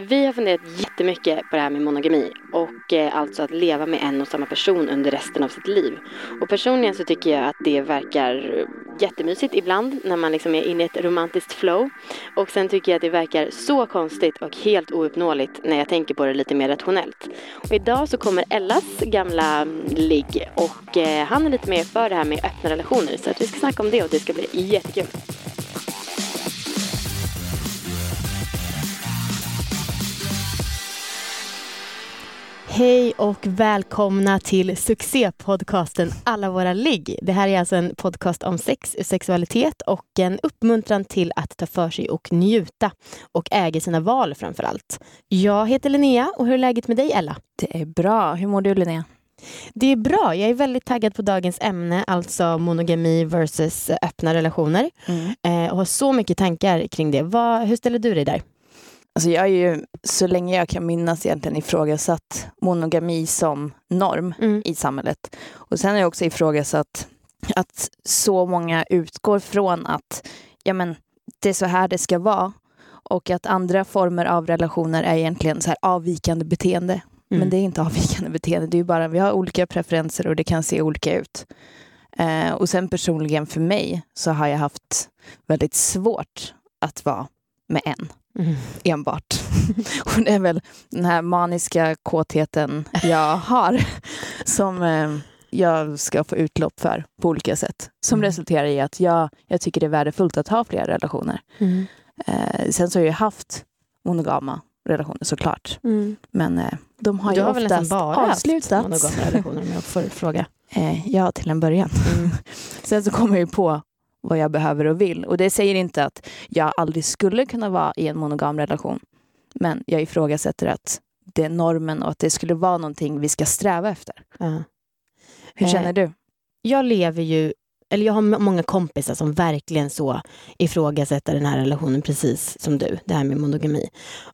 Vi har funderat jättemycket på det här med monogami och eh, alltså att leva med en och samma person under resten av sitt liv. Och personligen så tycker jag att det verkar jättemysigt ibland när man liksom är inne i ett romantiskt flow. Och sen tycker jag att det verkar så konstigt och helt ouppnåeligt när jag tänker på det lite mer rationellt. Och idag så kommer Ellas gamla ligg och eh, han är lite mer för det här med öppna relationer så att vi ska snacka om det och det ska bli jättekul. Hej och välkomna till succépodcasten Alla våra ligg. Det här är alltså en podcast om sex, sexualitet och en uppmuntran till att ta för sig och njuta och äga sina val framför allt. Jag heter Linnea och hur är läget med dig Ella? Det är bra. Hur mår du Linnea? Det är bra. Jag är väldigt taggad på dagens ämne, alltså monogami versus öppna relationer. Mm. Eh, och har så mycket tankar kring det. Vad, hur ställer du dig där? Alltså jag är ju så länge jag kan minnas egentligen ifrågasatt monogami som norm mm. i samhället. Och sen har jag också ifrågasatt att så många utgår från att ja, men, det är så här det ska vara och att andra former av relationer är egentligen så här avvikande beteende. Mm. Men det är inte avvikande beteende, det är bara vi har olika preferenser och det kan se olika ut. Eh, och sen personligen för mig så har jag haft väldigt svårt att vara med en. Mm. Enbart. Och det är väl den här maniska kåtheten jag har som eh, jag ska få utlopp för på olika sätt. Som mm. resulterar i att jag, jag tycker det är värdefullt att ha flera relationer. Mm. Eh, sen så har jag haft monogama relationer såklart. Mm. Men eh, de har du ju har oftast väl bara avslutats. monogama relationer om jag får fråga? Eh, ja, till en början. Mm. sen så kommer jag ju på vad jag behöver och vill. Och det säger inte att jag aldrig skulle kunna vara i en monogam relation. Men jag ifrågasätter att det är normen och att det skulle vara någonting vi ska sträva efter. Uh. Hur eh, känner du? Jag lever ju, eller jag har många kompisar som verkligen så ifrågasätter den här relationen precis som du, det här med monogami.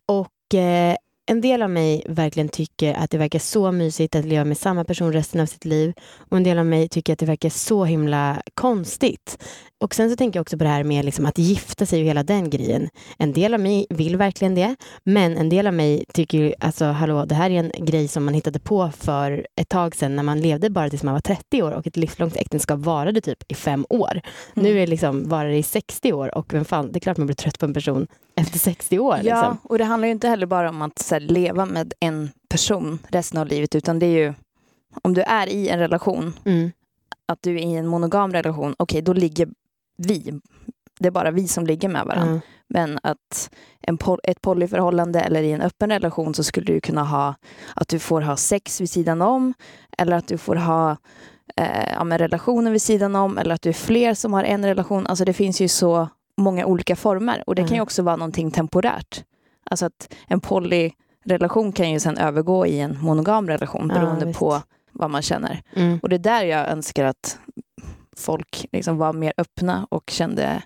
Och eh, en del av mig verkligen tycker att det verkar så mysigt att leva med samma person resten av sitt liv. Och en del av mig tycker att det verkar så himla konstigt. Och sen så tänker jag också på det här med liksom att gifta sig och hela den grejen. En del av mig vill verkligen det. Men en del av mig tycker alltså hallå, det här är en grej som man hittade på för ett tag sedan när man levde bara tills man var 30 år och ett livslångt äktenskap varade typ i fem år. Mm. Nu är det liksom, varar det i 60 år och vem fan, det är klart man blir trött på en person efter 60 år. Ja, liksom. och det handlar ju inte heller bara om att här, leva med en person resten av livet, utan det är ju om du är i en relation, mm. att du är i en monogam relation, okej, okay, då ligger vi, det är bara vi som ligger med varandra. Mm. Men att en, ett polyförhållande eller i en öppen relation så skulle du kunna ha att du får ha sex vid sidan om eller att du får ha eh, ja, relationer vid sidan om eller att du är fler som har en relation. Alltså det finns ju så många olika former och det mm. kan ju också vara någonting temporärt. Alltså att en polyrelation kan ju sen övergå i en monogam relation beroende ja, på vad man känner. Mm. Och det är där jag önskar att folk liksom var mer öppna och kände,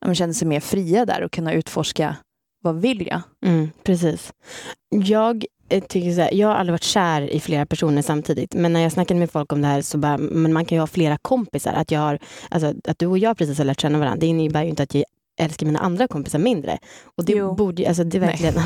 ja, kände sig mer fria där och kunna utforska vad vill jag? Mm, precis. Jag tycker så här, jag har aldrig varit kär i flera personer samtidigt. Men när jag snackade med folk om det här så bara, men man kan ju ha flera kompisar. Att, jag har, alltså, att du och jag precis har lärt känna varandra, det innebär ju inte att jag älskar mina andra kompisar mindre. Och det jo. borde alltså det är verkligen,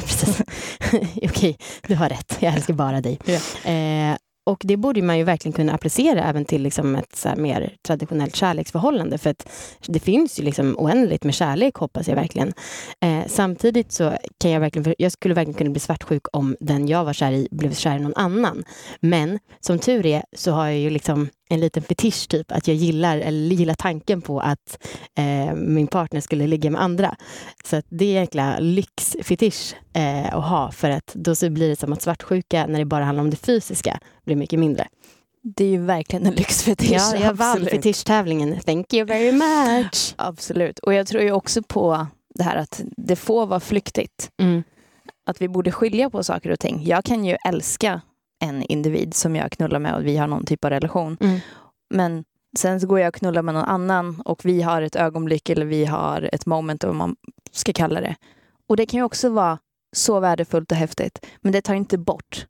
Okej, du har rätt. Jag älskar bara dig. Ja. Eh, och det borde man ju verkligen kunna applicera även till liksom ett så mer traditionellt kärleksförhållande. För att det finns ju liksom oändligt med kärlek, hoppas jag verkligen. Eh, samtidigt så kan jag verkligen, jag skulle verkligen kunna bli svartsjuk om den jag var kär i blev kär i någon annan. Men som tur är så har jag ju liksom en liten fetisch typ, att jag gillar, eller gillar tanken på att eh, min partner skulle ligga med andra. Så det är en jäkla lyxfetisch eh, att ha för att då så blir det som att svartsjuka när det bara handlar om det fysiska blir mycket mindre. Det är ju verkligen en lyxfetisch. Ja, jag vann fetischtävlingen. Thank you very much. Absolut. Och jag tror ju också på det här att det får vara flyktigt. Mm. Att vi borde skilja på saker och ting. Jag kan ju älska en individ som jag knullar med och vi har någon typ av relation. Mm. Men sen så går jag och knullar med någon annan och vi har ett ögonblick eller vi har ett moment, vad man ska kalla det. Och det kan ju också vara så värdefullt och häftigt. Men det tar inte bort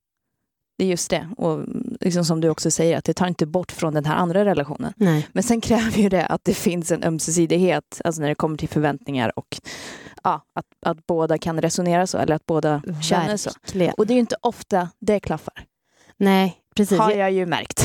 det är just det. Och liksom som du också säger, att det tar inte bort från den här andra relationen. Nej. Men sen kräver ju det att det finns en ömsesidighet, alltså när det kommer till förväntningar och ja, att, att båda kan resonera så, eller att båda känner så. Och det är ju inte ofta det klaffar, Nej, precis. har Jag, ju märkt.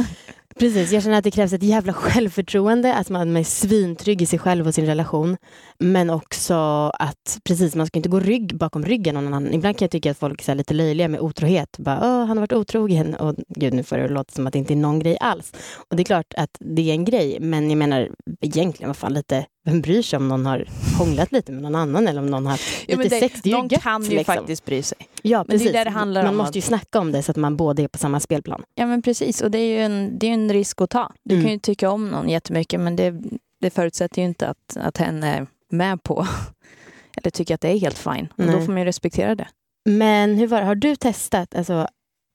precis. Jag känner att det krävs ett jävla självförtroende, att man är svintrygg i sig själv och sin relation. Men också att precis, man ska inte gå rygg bakom ryggen någon annan. Ibland kan jag tycka att folk är lite löjliga med otrohet. Bara, han har varit otrogen. Och gud, nu får det låta som att det inte är någon grej alls. Och det är klart att det är en grej, men jag menar egentligen, vad fan lite, vem bryr sig om någon har hånglat lite med någon annan eller om någon har Ja, men lite det, sex? Det är ju någon gött, kan ju liksom. faktiskt bry sig. Ja, Men det är precis. det det handlar Man om, måste ju snacka om det så att man båda är på samma spelplan. Ja men precis, och det är ju en, det är en risk att ta. Du Mm. kan ju tycka om någon jättemycket men det, det förutsätter ju inte att, att hen är med på eller tycker att det är helt fine. Och då får man ju respektera det. Men hur var det? Har du testat alltså,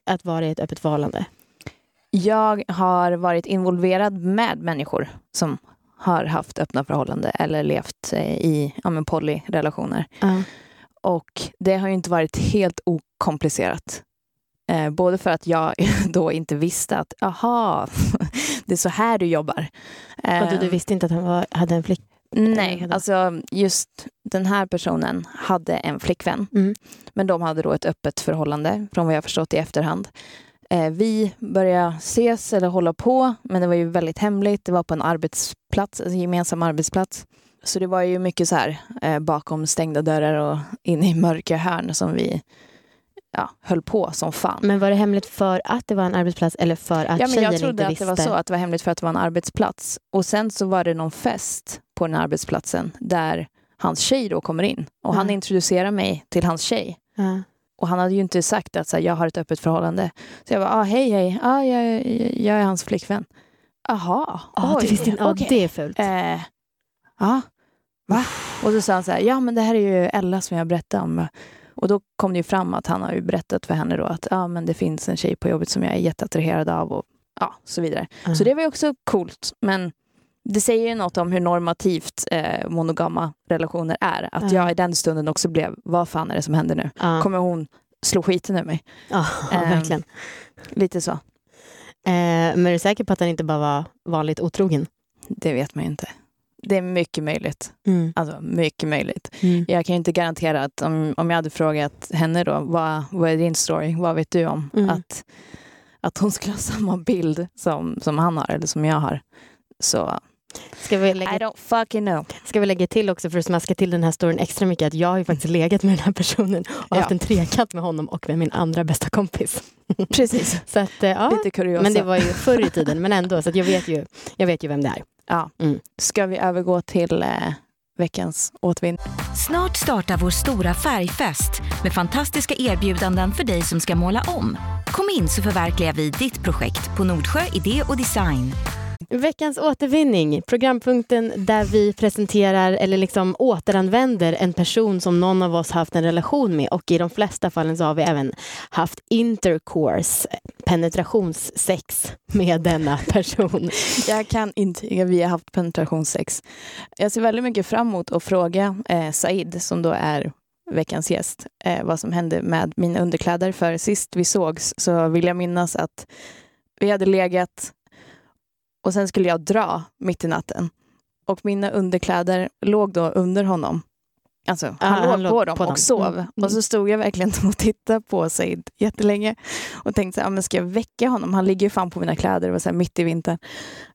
att vara i ett öppet förhållande? Jag har varit involverad med människor som har haft öppna förhållanden eller levt eh, i ja, men polyrelationer. Ja. Och det har ju inte varit helt okomplicerat. Eh, både för att jag då inte visste att, aha, det är så här du jobbar. Och du, du Eh, visste inte att han var, hade en flick? Nej, alltså just den här personen hade en flickvän. Mm. Men de hade då ett öppet förhållande, från vad jag förstått i efterhand. Eh, vi började ses eller hålla på, men det var ju väldigt hemligt. Det var på en arbetsplats, en gemensam arbetsplats. Så det var ju mycket så här eh, bakom stängda dörrar och inne i mörka hörn som vi ja, höll på som fan. Men var det hemligt för att det var en arbetsplats eller för att Ja, men jag trodde att visste? det var så, att det var hemligt för att det var en arbetsplats. Och sen så var det någon fest på den här arbetsplatsen där hans tjej då kommer in. Och han Ja. introducerar mig till hans tjej. Ja. Och han hade ju inte sagt att så här, jag har ett öppet förhållande. Så jag bara, ah, hej hej, ah, jag, jag är hans flickvän. Jaha, Ah, oj, det, ah, okej. det är fult. Eh, ja, va? Och så sa han så här, ja men det här är ju Ella som jag berättade om. Och då kom det ju fram att han har ju berättat för henne då att ja, men det finns en tjej på jobbet som jag är jätteattraherad av och ja, så vidare. Ja. Så det var ju också coolt. Men det säger ju något om hur normativt eh, monogama relationer är. Att Ja. jag i den stunden också blev, vad fan är det som händer nu? Kommer hon slå skiten ur mig? Ja, Ehm, verkligen. Lite så. Eh, men är du säker på att han inte bara var vanligt otrogen? Det vet man ju inte. Det är mycket möjligt. Mm. Alltså mycket möjligt. Mm. Jag kan ju inte garantera att om, om jag hade frågat henne då, vad, vad är din story? Vad vet du om? Mm. Att, att hon skulle ha samma bild som, som han har eller som jag har. Så Ska, vi I lägga, don't fucking know. ska vi lägga till också för att smaska till den här storyn extra mycket att jag har ju faktiskt legat med den här personen och haft Ja. en trekant med honom och med min andra bästa kompis. Precis. Så att, eh, ja. Lite kuriosa. Men det var ju förr i tiden, men ändå. Så att jag, vet ju, jag vet ju vem det är. ja. Mm. Ska vi övergå till eh, veckans återvinning? Snart startar vår stora färgfest med fantastiska erbjudanden för dig som ska måla om. Kom in så förverkligar vi ditt projekt på Nordsjö Idé och Design. Veckans återvinning, programpunkten där vi presenterar eller liksom återanvänder en person som någon av oss haft en relation med och i de flesta fallen så har vi även haft intercourse, penetrationssex med denna person. Jag kan intyga, vi har haft penetrationssex. Jag ser väldigt mycket fram emot att fråga eh, Said, som då är veckans gäst, eh, vad som hände med mina underkläder. För sist vi sågs så vill jag minnas att vi hade legat och sen skulle jag dra mitt i natten. Och mina underkläder låg då under honom. Alltså, han, Ah, han låg låg på dem på och dem. sov. Mm. Och så stod jag verkligen och tittade på Said jättelänge och tänkte, ja, men ska jag väcka honom? Han ligger ju fan på mina kläder. Det var så här mitt i vintern.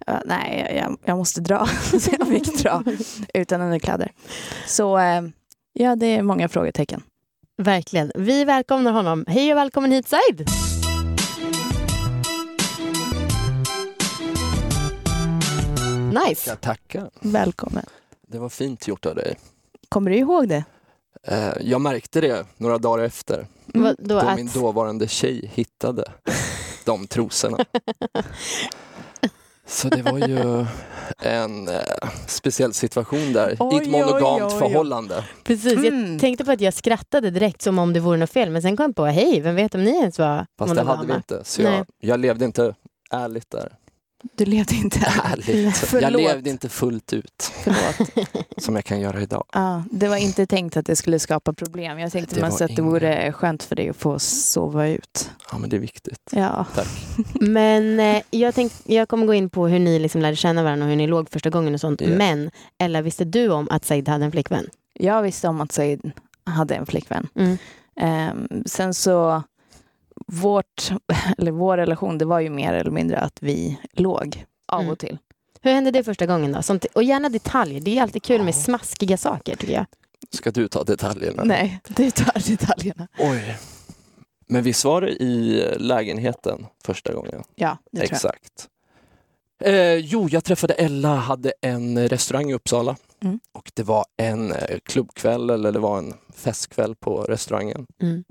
Bara, nej, jag, jag måste dra. så jag fick dra utan underkläder. Så eh, ja, det är många frågetecken. Verkligen. Vi välkomnar honom. Hej och välkommen hit Said! Nice. Jag tackar. Välkommen. Det var fint gjort av dig. Kommer du ihåg det? Eh, Jag märkte det några dagar efter, Mm. Då att, min dåvarande tjej hittade de trosorna. Så det var ju en eh, speciell situation där, i Oj, ett monogamt oj, oj, oj. förhållande. precis, Mm. jag tänkte på att jag skrattade direkt som om det vore något fel men sen kom jag på, hej, vem vet om ni ens var Fast det hade vi monogama? inte, så Nej. jag, jag levde inte ärligt där. Du levde inte. Ärligt. Jag levde inte fullt ut. Förlåt. Som jag kan göra idag. Ja, det var inte tänkt att det skulle skapa problem. Jag tänkte det mest att det vore skönt för dig att få sova ut. Ja, men det är viktigt. Ja. Tack. Men eh, jag, tänk, jag kommer gå in på hur ni liksom lärde känna varandra och hur ni låg första gången och sånt. Yeah. Men Ella, visste du om att Said hade en flickvän? Jag visste om att Said hade en flickvän. Mm. Um, sen så, vårt, eller vår relation, det var ju mer eller mindre att vi låg av Mm. och till. Hur hände det första gången då? Sånt, och gärna detaljer. Det är alltid kul med smaskiga saker tycker jag. Ska du ta detaljerna? Nej, du tar detaljerna. Oj. Men visst var det i lägenheten första gången? Ja, det tror jag. Exakt. Eh, jo, jag träffade Ella, hade en restaurang i Uppsala. Mm. Och det var en eh, klubbkväll, eller det var en festkväll på restaurangen. Mm.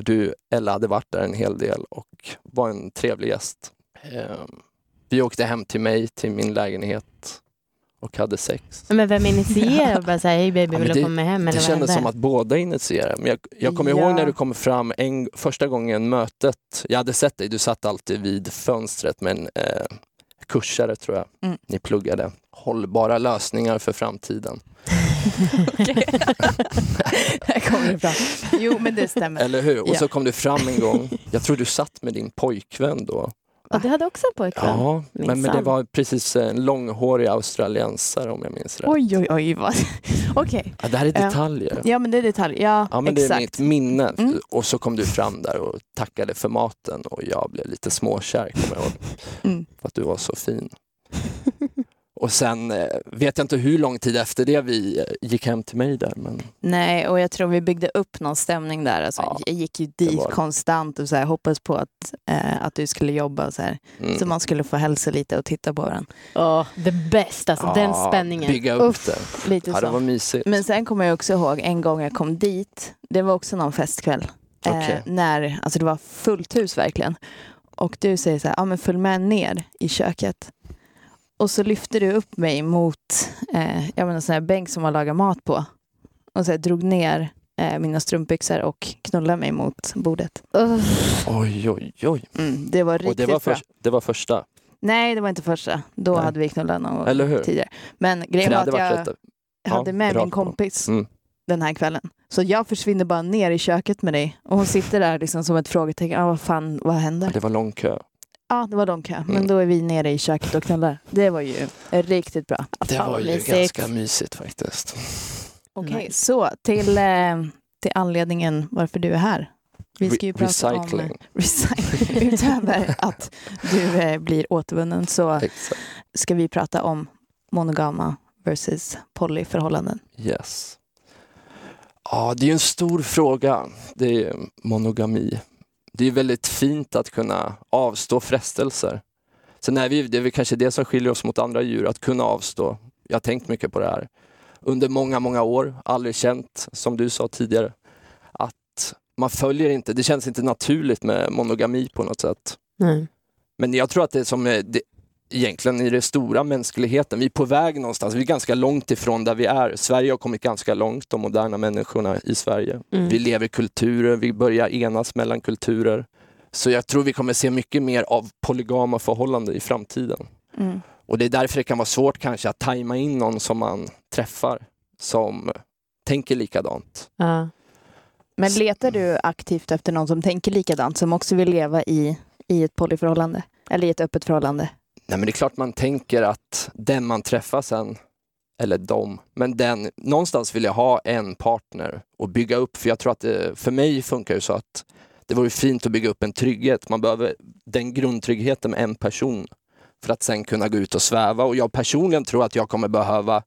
Och du, Ella, hade varit där en hel del och var en trevlig gäst. Eh, vi åkte hem till mig, till min lägenhet och hade sex. Men vem initierade och bara säga hej baby Ja, men vill du det- komma hem? Det Eller vad kändes som att båda initierade. Men jag, jag kommer Ja. ihåg när du kom fram en, första gången mötet. Jag hade sett dig, du satt alltid vid fönstret med en eh, kursare tror jag. Mm. Ni pluggade. Hållbara lösningar för framtiden. Här kommer det fram. Jo, men det stämmer. Eller hur? Och Ja. så kom du fram en gång. Jag tror du satt med din pojkvän då. Och du hade också en pojkvän? Ja, men, men det var precis en långhårig australiensare om jag minns rätt. Oj, oj, oj. Vad... Okej. Ja, det här är Ja. detaljer. Ja, men det är detalj. Ja, Ja, men det är exakt. mitt minne. Mm. Och så kom du fram där och tackade för maten och jag blev lite småkär, kommer jag ihåg. Mm. För att du var så fin. Och sen eh, vet jag inte hur lång tid efter det vi eh, gick hem till mig där. Men Nej, och jag tror vi byggde upp någon stämning där. Alltså, Ja, jag gick ju dit var det. konstant och så här, hoppades på att, eh, att du skulle jobba och så här. mm. Så man skulle få hälsa lite och titta på varandra. Åh, the best, alltså den Ja, spänningen. Bygga upp Uff. det. Lite Ja, det var mysigt. Men sen kommer jag också ihåg en gång jag kom dit. Det var också någon festkväll. Eh, Okej. när, alltså det var fullt hus verkligen. Och du säger så här, ja men följ med ner i köket. Och så lyfte du upp mig mot eh, jag menar, sån här bänk som man lagar mat på. Och så här, drog ner eh, mina strumpbyxor och knullade mig mot bordet. Uff. Oj, oj, oj. Mm, det var Och riktigt det var, bra. först, det var första. Nej, det var inte första. Då Nej. hade vi knullat någon Eller hur? tidigare. Men För grejen var att jag rätt. ja, hade med rakt min kompis Mm. den här kvällen. Så jag försvinner bara ner i köket med dig och hon sitter där liksom som ett frågetecken. Ah, vad fan, vad Ja, händer? det var lång kö. Ja, det var lång kö. Men Mm. då är vi nere i köket och knullar. Det var ju riktigt bra. Det var ju mysigt. ganska mysigt faktiskt. Okej, Nice. så till, eh, till anledningen varför du är här. Vi ska ju Re- prata om recycling. recycling. Utöver att du eh, blir återvunnen så ska vi prata om monogama versus polyförhållanden. Yes. Ja, det är ju en stor fråga. Det är monogami. Det är väldigt fint att kunna avstå frestelser. Sen är vi, det är väl kanske det som skiljer oss mot andra djur, att kunna avstå. Jag har tänkt mycket på det här. Under många, många år, aldrig känt, som du sa tidigare, att man följer inte, det känns inte naturligt med monogami på något sätt. Nej. Men jag tror att det är som det, egentligen i det stora mänskligheten, vi är på väg någonstans, vi är ganska långt ifrån där vi är. Sverige har kommit ganska långt, de moderna människorna i Sverige. Mm. Vi lever i kulturer, vi börjar enas mellan kulturer. Så jag tror vi kommer se mycket mer av polygama förhållanden i framtiden. Mm. Och det är därför det kan vara svårt kanske att tajma in någon som man träffar som tänker likadant. Ja. Men letar du aktivt efter någon som tänker likadant, som också vill leva i, i ett polyförhållande? Eller i ett öppet förhållande? Nej men det är klart man tänker att den man träffar sen, eller dem, men den, någonstans vill jag ha en partner och bygga upp, för jag tror att det, för mig funkar det så att det vore fint att bygga upp en trygghet. Man behöver den grundtryggheten med en person för att sen kunna gå ut och sväva. Och jag personligen tror att jag kommer behöva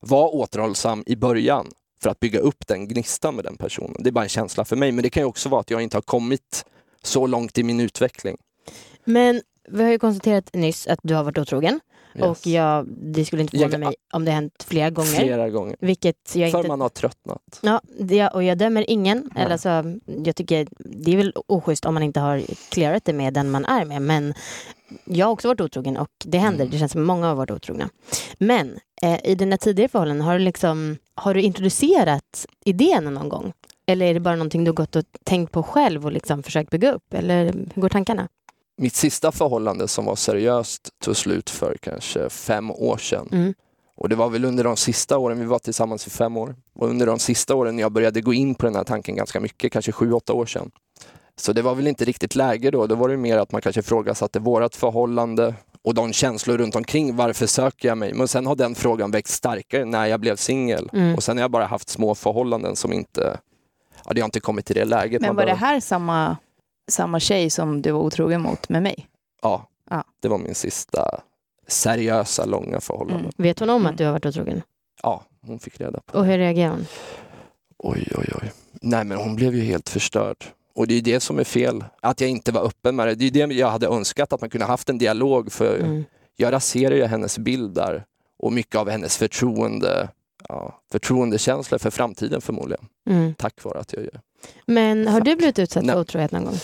vara återhållsam i början för att bygga upp den gnistan med den personen. Det är bara en känsla för mig, men det kan ju också vara att jag inte har kommit så långt i min utveckling. Men vi har ju konstaterat nyss att du har varit otrogen. Yes. Och jag, det skulle inte förvåna mig om det hänt flera gånger. Flera gånger. Vilket jag För inte... man har tröttnat. Ja, det, och jag dömer ingen. Nej. Eller så, jag tycker det är väl oschysst om man inte har clearat det med den man är med. Men jag har också varit otrogen och det händer. Mm. Det känns som många har varit otrogna. Men eh, i dina tidigare förhållanden, har du, liksom, har du introducerat idén någon gång? Eller är det bara någonting du har gått och tänkt på själv och liksom försökt bygga upp? Eller hur går tankarna? Mitt sista förhållande som var seriöst tog slut för kanske fem år sedan. Mm. Och det var väl under de sista åren, vi var tillsammans i fem år, och under de sista åren jag började gå in på den här tanken ganska mycket, kanske sju, åtta år sedan. Så det var väl inte riktigt läge då, då var det mer att man kanske ifrågasatte vårat förhållande och de känslor runt omkring, varför söker jag mig? Men sen har den frågan växt starkare när jag blev singel. Mm. Och sen har jag bara haft små förhållanden som inte, ja det har inte kommit till det läget. Men var det behöver- här samma, samma tjej som du var otrogen mot med mig? Ja, Ja. det var min sista seriösa, långa förhållande. Mm. Vet hon om Mm. att du har varit otrogen? Ja, hon fick reda på Och det. hur reagerar hon? Oj, oj, oj. Nej, men hon blev ju helt förstörd. Och det är det som är fel, att jag inte var öppen med det. Det är det jag hade önskat, att man kunde haft en dialog. För Mm. jag raserar ju hennes bild där och mycket av hennes förtroende, ja, förtroendekänsla för framtiden förmodligen. Mm. Tack vare att jag gör. Men har du Fuck. blivit utsatt Nej. för otrohet någon gång?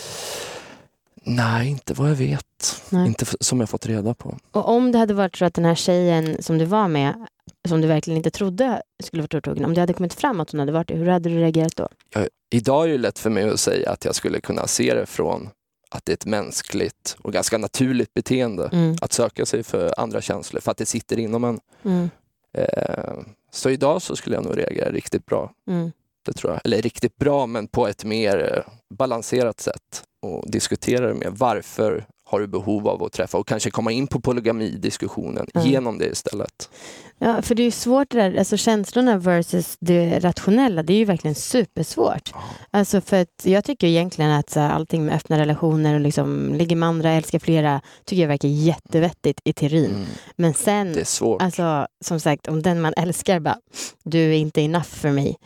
Nej, inte vad jag vet. Nej. Inte som jag fått reda på. Och om det hade varit så att den här tjejen som du var med, som du verkligen inte trodde skulle vara otrogen, om det hade kommit fram att hon hade varit det, hur hade du reagerat då? Jag, idag är det lätt för mig att säga att jag skulle kunna se det från att det är ett mänskligt och ganska naturligt beteende Mm. att söka sig för andra känslor för att det sitter inom en. Mm. Eh, så idag så skulle jag nog reagera riktigt bra. Mm. Det tror jag. Eller riktigt bra men på ett mer eh, balanserat sätt och diskutera det med varför har du behov av att träffa och kanske komma in på polygamidiskussionen Mm. genom det istället. Ja, för det är ju svårt det där, alltså känslorna versus det rationella, det är ju verkligen supersvårt. Alltså för att jag tycker egentligen att så allting med öppna relationer och liksom ligger med andra, älskar flera, tycker jag verkar jättevettigt i teorin. Mm. Men sen, Det är svårt. alltså som sagt, om den man älskar bara, du är inte enough för mig,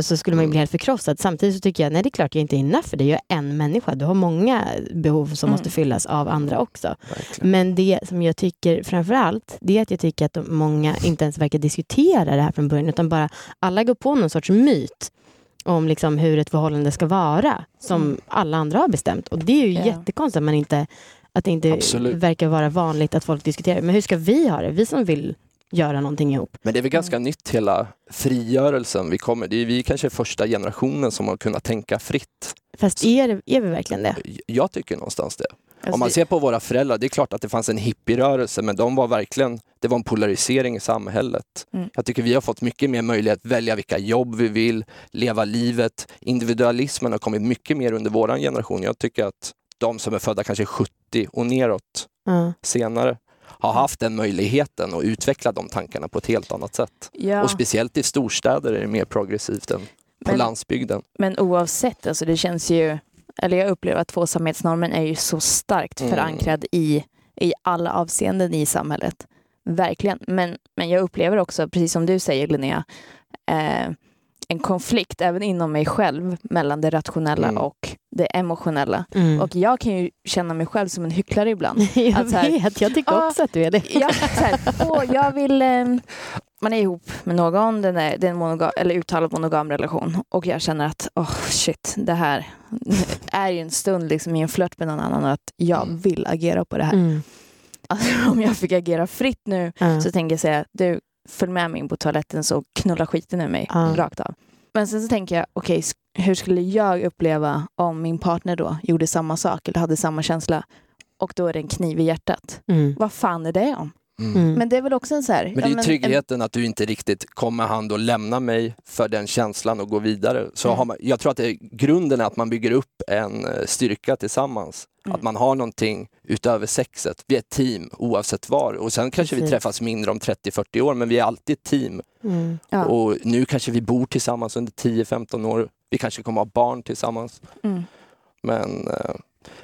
så skulle man ju Mm. bli helt förkrossad. Samtidigt så tycker jag, nej det är klart jag inte enough för dig, jag är en människa. Du har många behov som Mm. måste fyllas av andra också. Verkligen. Men det som jag tycker framför allt, det är att jag tycker att många inte ens verkar diskutera det här från början, utan bara alla går på någon sorts myt om liksom hur ett förhållande ska vara, som Mm. alla andra har bestämt. Och det är ju Ja. jättekonstigt att, man inte, att det inte Absolut. verkar vara vanligt att folk diskuterar. Men hur ska vi ha det? Vi som vill göra någonting ihop. Men det är väl ganska nytt hela frigörelsen vi kommer. Det är vi kanske första generationen som har kunnat tänka fritt. Fast är, är vi verkligen det? Jag tycker någonstans det. Alltså, Om man ser på våra föräldrar, det är klart att det fanns en hippierörelse men de var verkligen, det var en polarisering i samhället. Mm. Jag tycker vi har fått mycket mer möjlighet att välja vilka jobb vi vill, leva livet. Individualismen har kommit mycket mer under våran generation. Jag tycker att de som är födda kanske 70 och neråt Ja. senare har haft den möjligheten och utvecklat de tankarna på ett helt annat sätt. ja, Och speciellt i storstäder är det mer progressivt än på Men- landsbygden. men oavsett, alltså det känns ju, eller jag upplever att tvåsamhetsnormen är ju så starkt Mm. förankrad i, i alla avseenden i samhället. Verkligen. Men, men jag upplever också, precis som du säger Linnea, eh, en konflikt även inom mig själv mellan det rationella Mm. och det emotionella. Mm. Och jag kan ju känna mig själv som en hycklare ibland. jag att så här- vet, jag tycker Ja. också att du är det. Jag, så här, åh, jag vill... Eh, man är ihop med någon, den är, det är en monogam, eller uttalad monogam relation och jag känner att oh, shit, det här är ju en stund liksom i en flört med någon annan och att jag Mm. vill agera på det här. Mm. Alltså, om jag fick agera fritt nu Ja. så tänker jag säga du, följ med mig in på toaletten så knulla skiten ur mig Ja. rakt av. Men sen så tänker jag, okej, sk- hur skulle jag uppleva om min partner då gjorde samma sak eller hade samma känsla och då är det en kniv i hjärtat. Mm. Vad fan är det om? Mm. Mm. Men det är väl också en så här... Men det ja, är ju en- tryggheten att du inte riktigt kommer hand och lämna mig för den känslan och gå vidare. Så Mm. har man, jag tror att det är, grunden är att man bygger upp en eh, styrka tillsammans. Mm. Att man har någonting utöver sexet. Vi är ett team oavsett var. Och sen kanske vi Precis. träffas mindre om 30-40 år men vi är alltid ett team. Mm. Ja. Och nu kanske vi bor tillsammans under 10-15 år. Vi kanske kommer ha barn tillsammans. Mm. Men eh,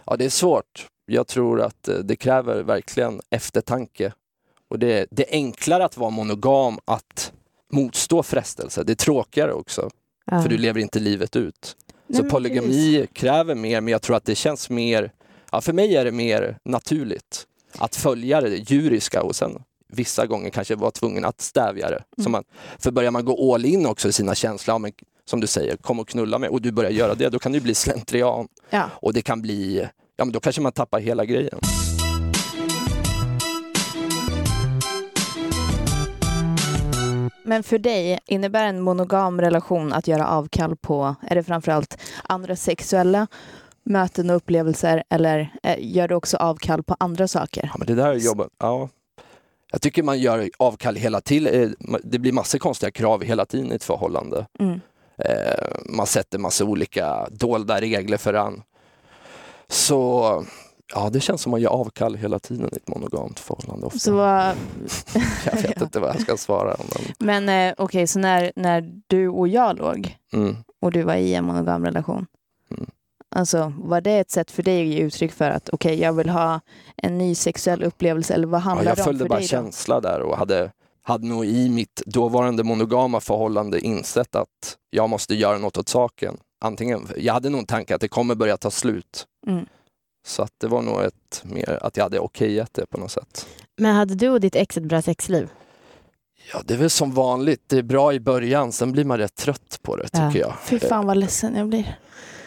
ja, det är svårt. Jag tror att eh, det kräver verkligen eftertanke. Och det, det är enklare att vara monogam, att motstå frestelse. Det är tråkigare också, Ja. för du lever inte livet ut. Nej, Så polygami kräver mer, men jag tror att det känns mer, ja, för mig är det mer naturligt att följa det djuriska och sen vissa gånger kanske vara tvungen att stävja det. Så Mm. man, för börjar man gå all in också i sina känslor, ja, men, som du säger, kom och knulla mig och du börjar göra det, då kan det bli slentrian Ja. och det kan bli, ja men då kanske man tappar hela grejen. Men för dig, innebär en monogam relation att göra avkall på, är det framförallt andra sexuella möten och upplevelser eller eh, gör du också avkall på andra saker? Ja, men det där är jobbet. Ja. Jag tycker man gör avkall hela tiden. Eh, det blir massor konstiga krav hela tiden i ett förhållande. Mm. Eh, man sätter massa olika dolda regler för an. Så ja, det känns som man gör avkall hela tiden i ett monogamt förhållande. Ofta. Så, jag vet inte vad jag ska svara. Men, men eh, okej, okay, så när, när du och jag låg mm. och du var i en monogam relation. Mm. Alltså, var det ett sätt för dig att ge uttryck för att okej, okay, jag vill ha en ny sexuell upplevelse eller vad handlar ja, det om för dig? Jag följde bara känsla där och hade hade nog i mitt dåvarande monogama förhållande insett att jag måste göra något åt saken. Antingen, jag hade nog en tanke att det kommer börja ta slut. Mm. Så att det var nog ett, mer att jag hade okejat det på något sätt. Men hade du och ditt ex ett bra sexliv? Ja, det är väl som vanligt. Det är bra i början, sen blir man rätt trött på det tycker ja. jag. Fy fan vad ledsen jag blir.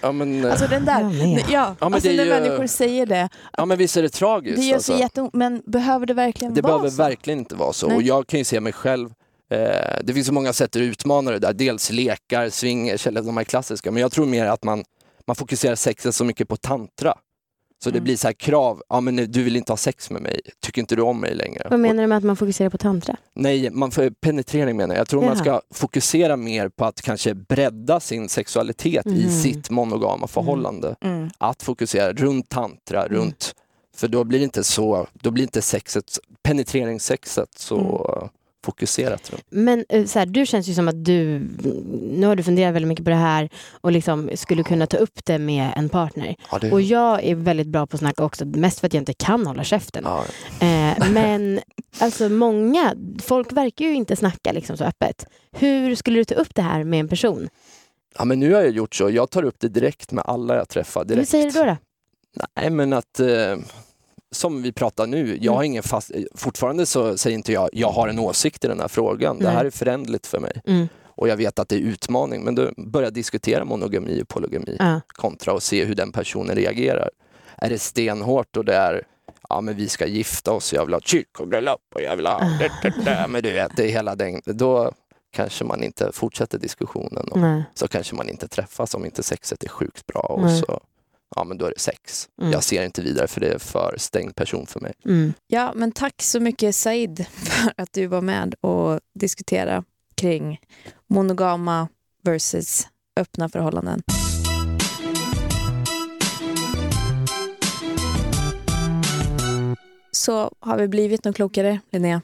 Ja, men, alltså den där, ja, ja alltså när ju, människor säger det. Ja men visst är det tragiskt. Det gör alltså. så jätteont, men behöver det verkligen det vara så? Det behöver verkligen inte vara så. Nej. Och jag kan ju se mig själv eh, det finns så många sätt att utmana det där. Dels lekar, swingers eller de här klassiska. Men jag tror mer att man, man fokuserar sexet så mycket på tantra. Så det mm. blir så här krav, ja men du vill inte ha sex med mig, tycker inte du om mig längre? Vad menar du med att man fokuserar på tantra? Nej, man får, penetrering menar jag. Jag tror Jaha. man ska fokusera mer på att kanske bredda sin sexualitet mm. i sitt monogama förhållande. Mm. mm. Att fokusera runt tantra, mm. runt, för då blir inte så, då blir inte sexet, penetrationssexet så mm fokuserat. Men eh, så här, du känns ju som att du, nu har du funderat väldigt mycket på det här och liksom skulle kunna ta upp det med en partner. Ja, det... Och jag är väldigt bra på att snacka också, mest för att jag inte kan hålla käften. Ja. Eh, men alltså många, folk verkar ju inte snacka liksom så öppet. Hur skulle du ta upp det här med en person? Ja men nu har jag gjort så, jag tar upp det direkt med alla jag träffar. Direkt. Hur säger du då? då? Nej men att eh som vi pratar nu, jag har mm. ingen fast, fortfarande så säger inte jag, jag har en åsikt i den här frågan. Det här är förändligt för mig. Mm. Och jag vet att det är utmaning, men då börjar jag diskutera monogami och polygami uh. kontra och se hur den personen reagerar. Är det stenhårt och det är ja men vi ska gifta oss, jag vill ha ett kyrkobröllop och jag vill ha men du vet, det är hela den, då kanske man inte fortsätter diskussionen och så kanske man inte träffas om inte sexet är sjukt bra. Och så ja men då är det sex. Mm. Jag ser inte vidare för det är för stängd person för mig. Mm. Ja, men tack så mycket Said för att du var med och diskuterade kring monogama versus öppna förhållanden. Så har vi blivit något klokare, Linnea?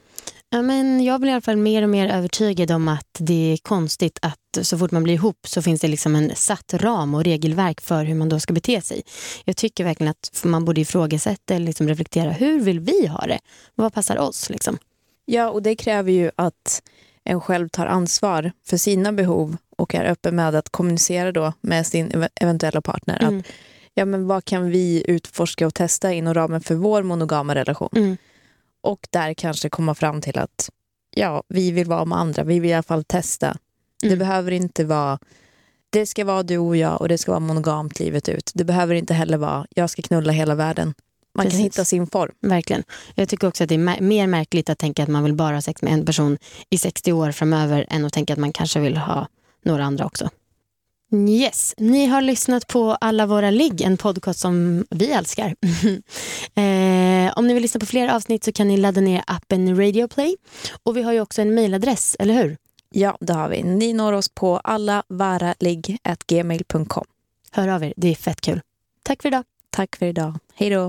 Ja, men jag blir i alla fall mer och mer övertygad om att det är konstigt att så fort man blir ihop så finns det liksom en satt ram och regelverk för hur man då ska bete sig. Jag tycker verkligen att man borde ifrågasätta eller liksom reflektera. Hur vill vi ha det? Vad passar oss? Liksom? Ja, och det kräver ju att en själv tar ansvar för sina behov och är öppen med att kommunicera då med sin eventuella partner. Mm. Att, ja, men vad kan vi utforska och testa inom ramen för vår monogama relation? Mm. Och där kanske komma fram till att ja, vi vill vara med andra. Vi vill i alla fall testa. Mm. Det behöver inte vara det ska vara du och jag och det ska vara monogamt livet ut. Det behöver inte heller vara jag ska knulla hela världen. Man Precis. kan hitta sin form. Verkligen. Jag tycker också att det är mer märkligt att tänka att man vill bara ha sex med en person i 60 år framöver än att tänka att man kanske vill ha några andra också. Yes, ni har lyssnat på Alla våra ligg, en podcast som vi älskar. eh, om ni vill lyssna på fler avsnitt så kan ni ladda ner appen Radio Play. Och vi har ju också en mejladress, eller hur? Ja, det har vi. Ni når oss på allavaraligg.gmail.com. Hör av er, det är fett kul. Tack för idag. Tack för idag. Hej då.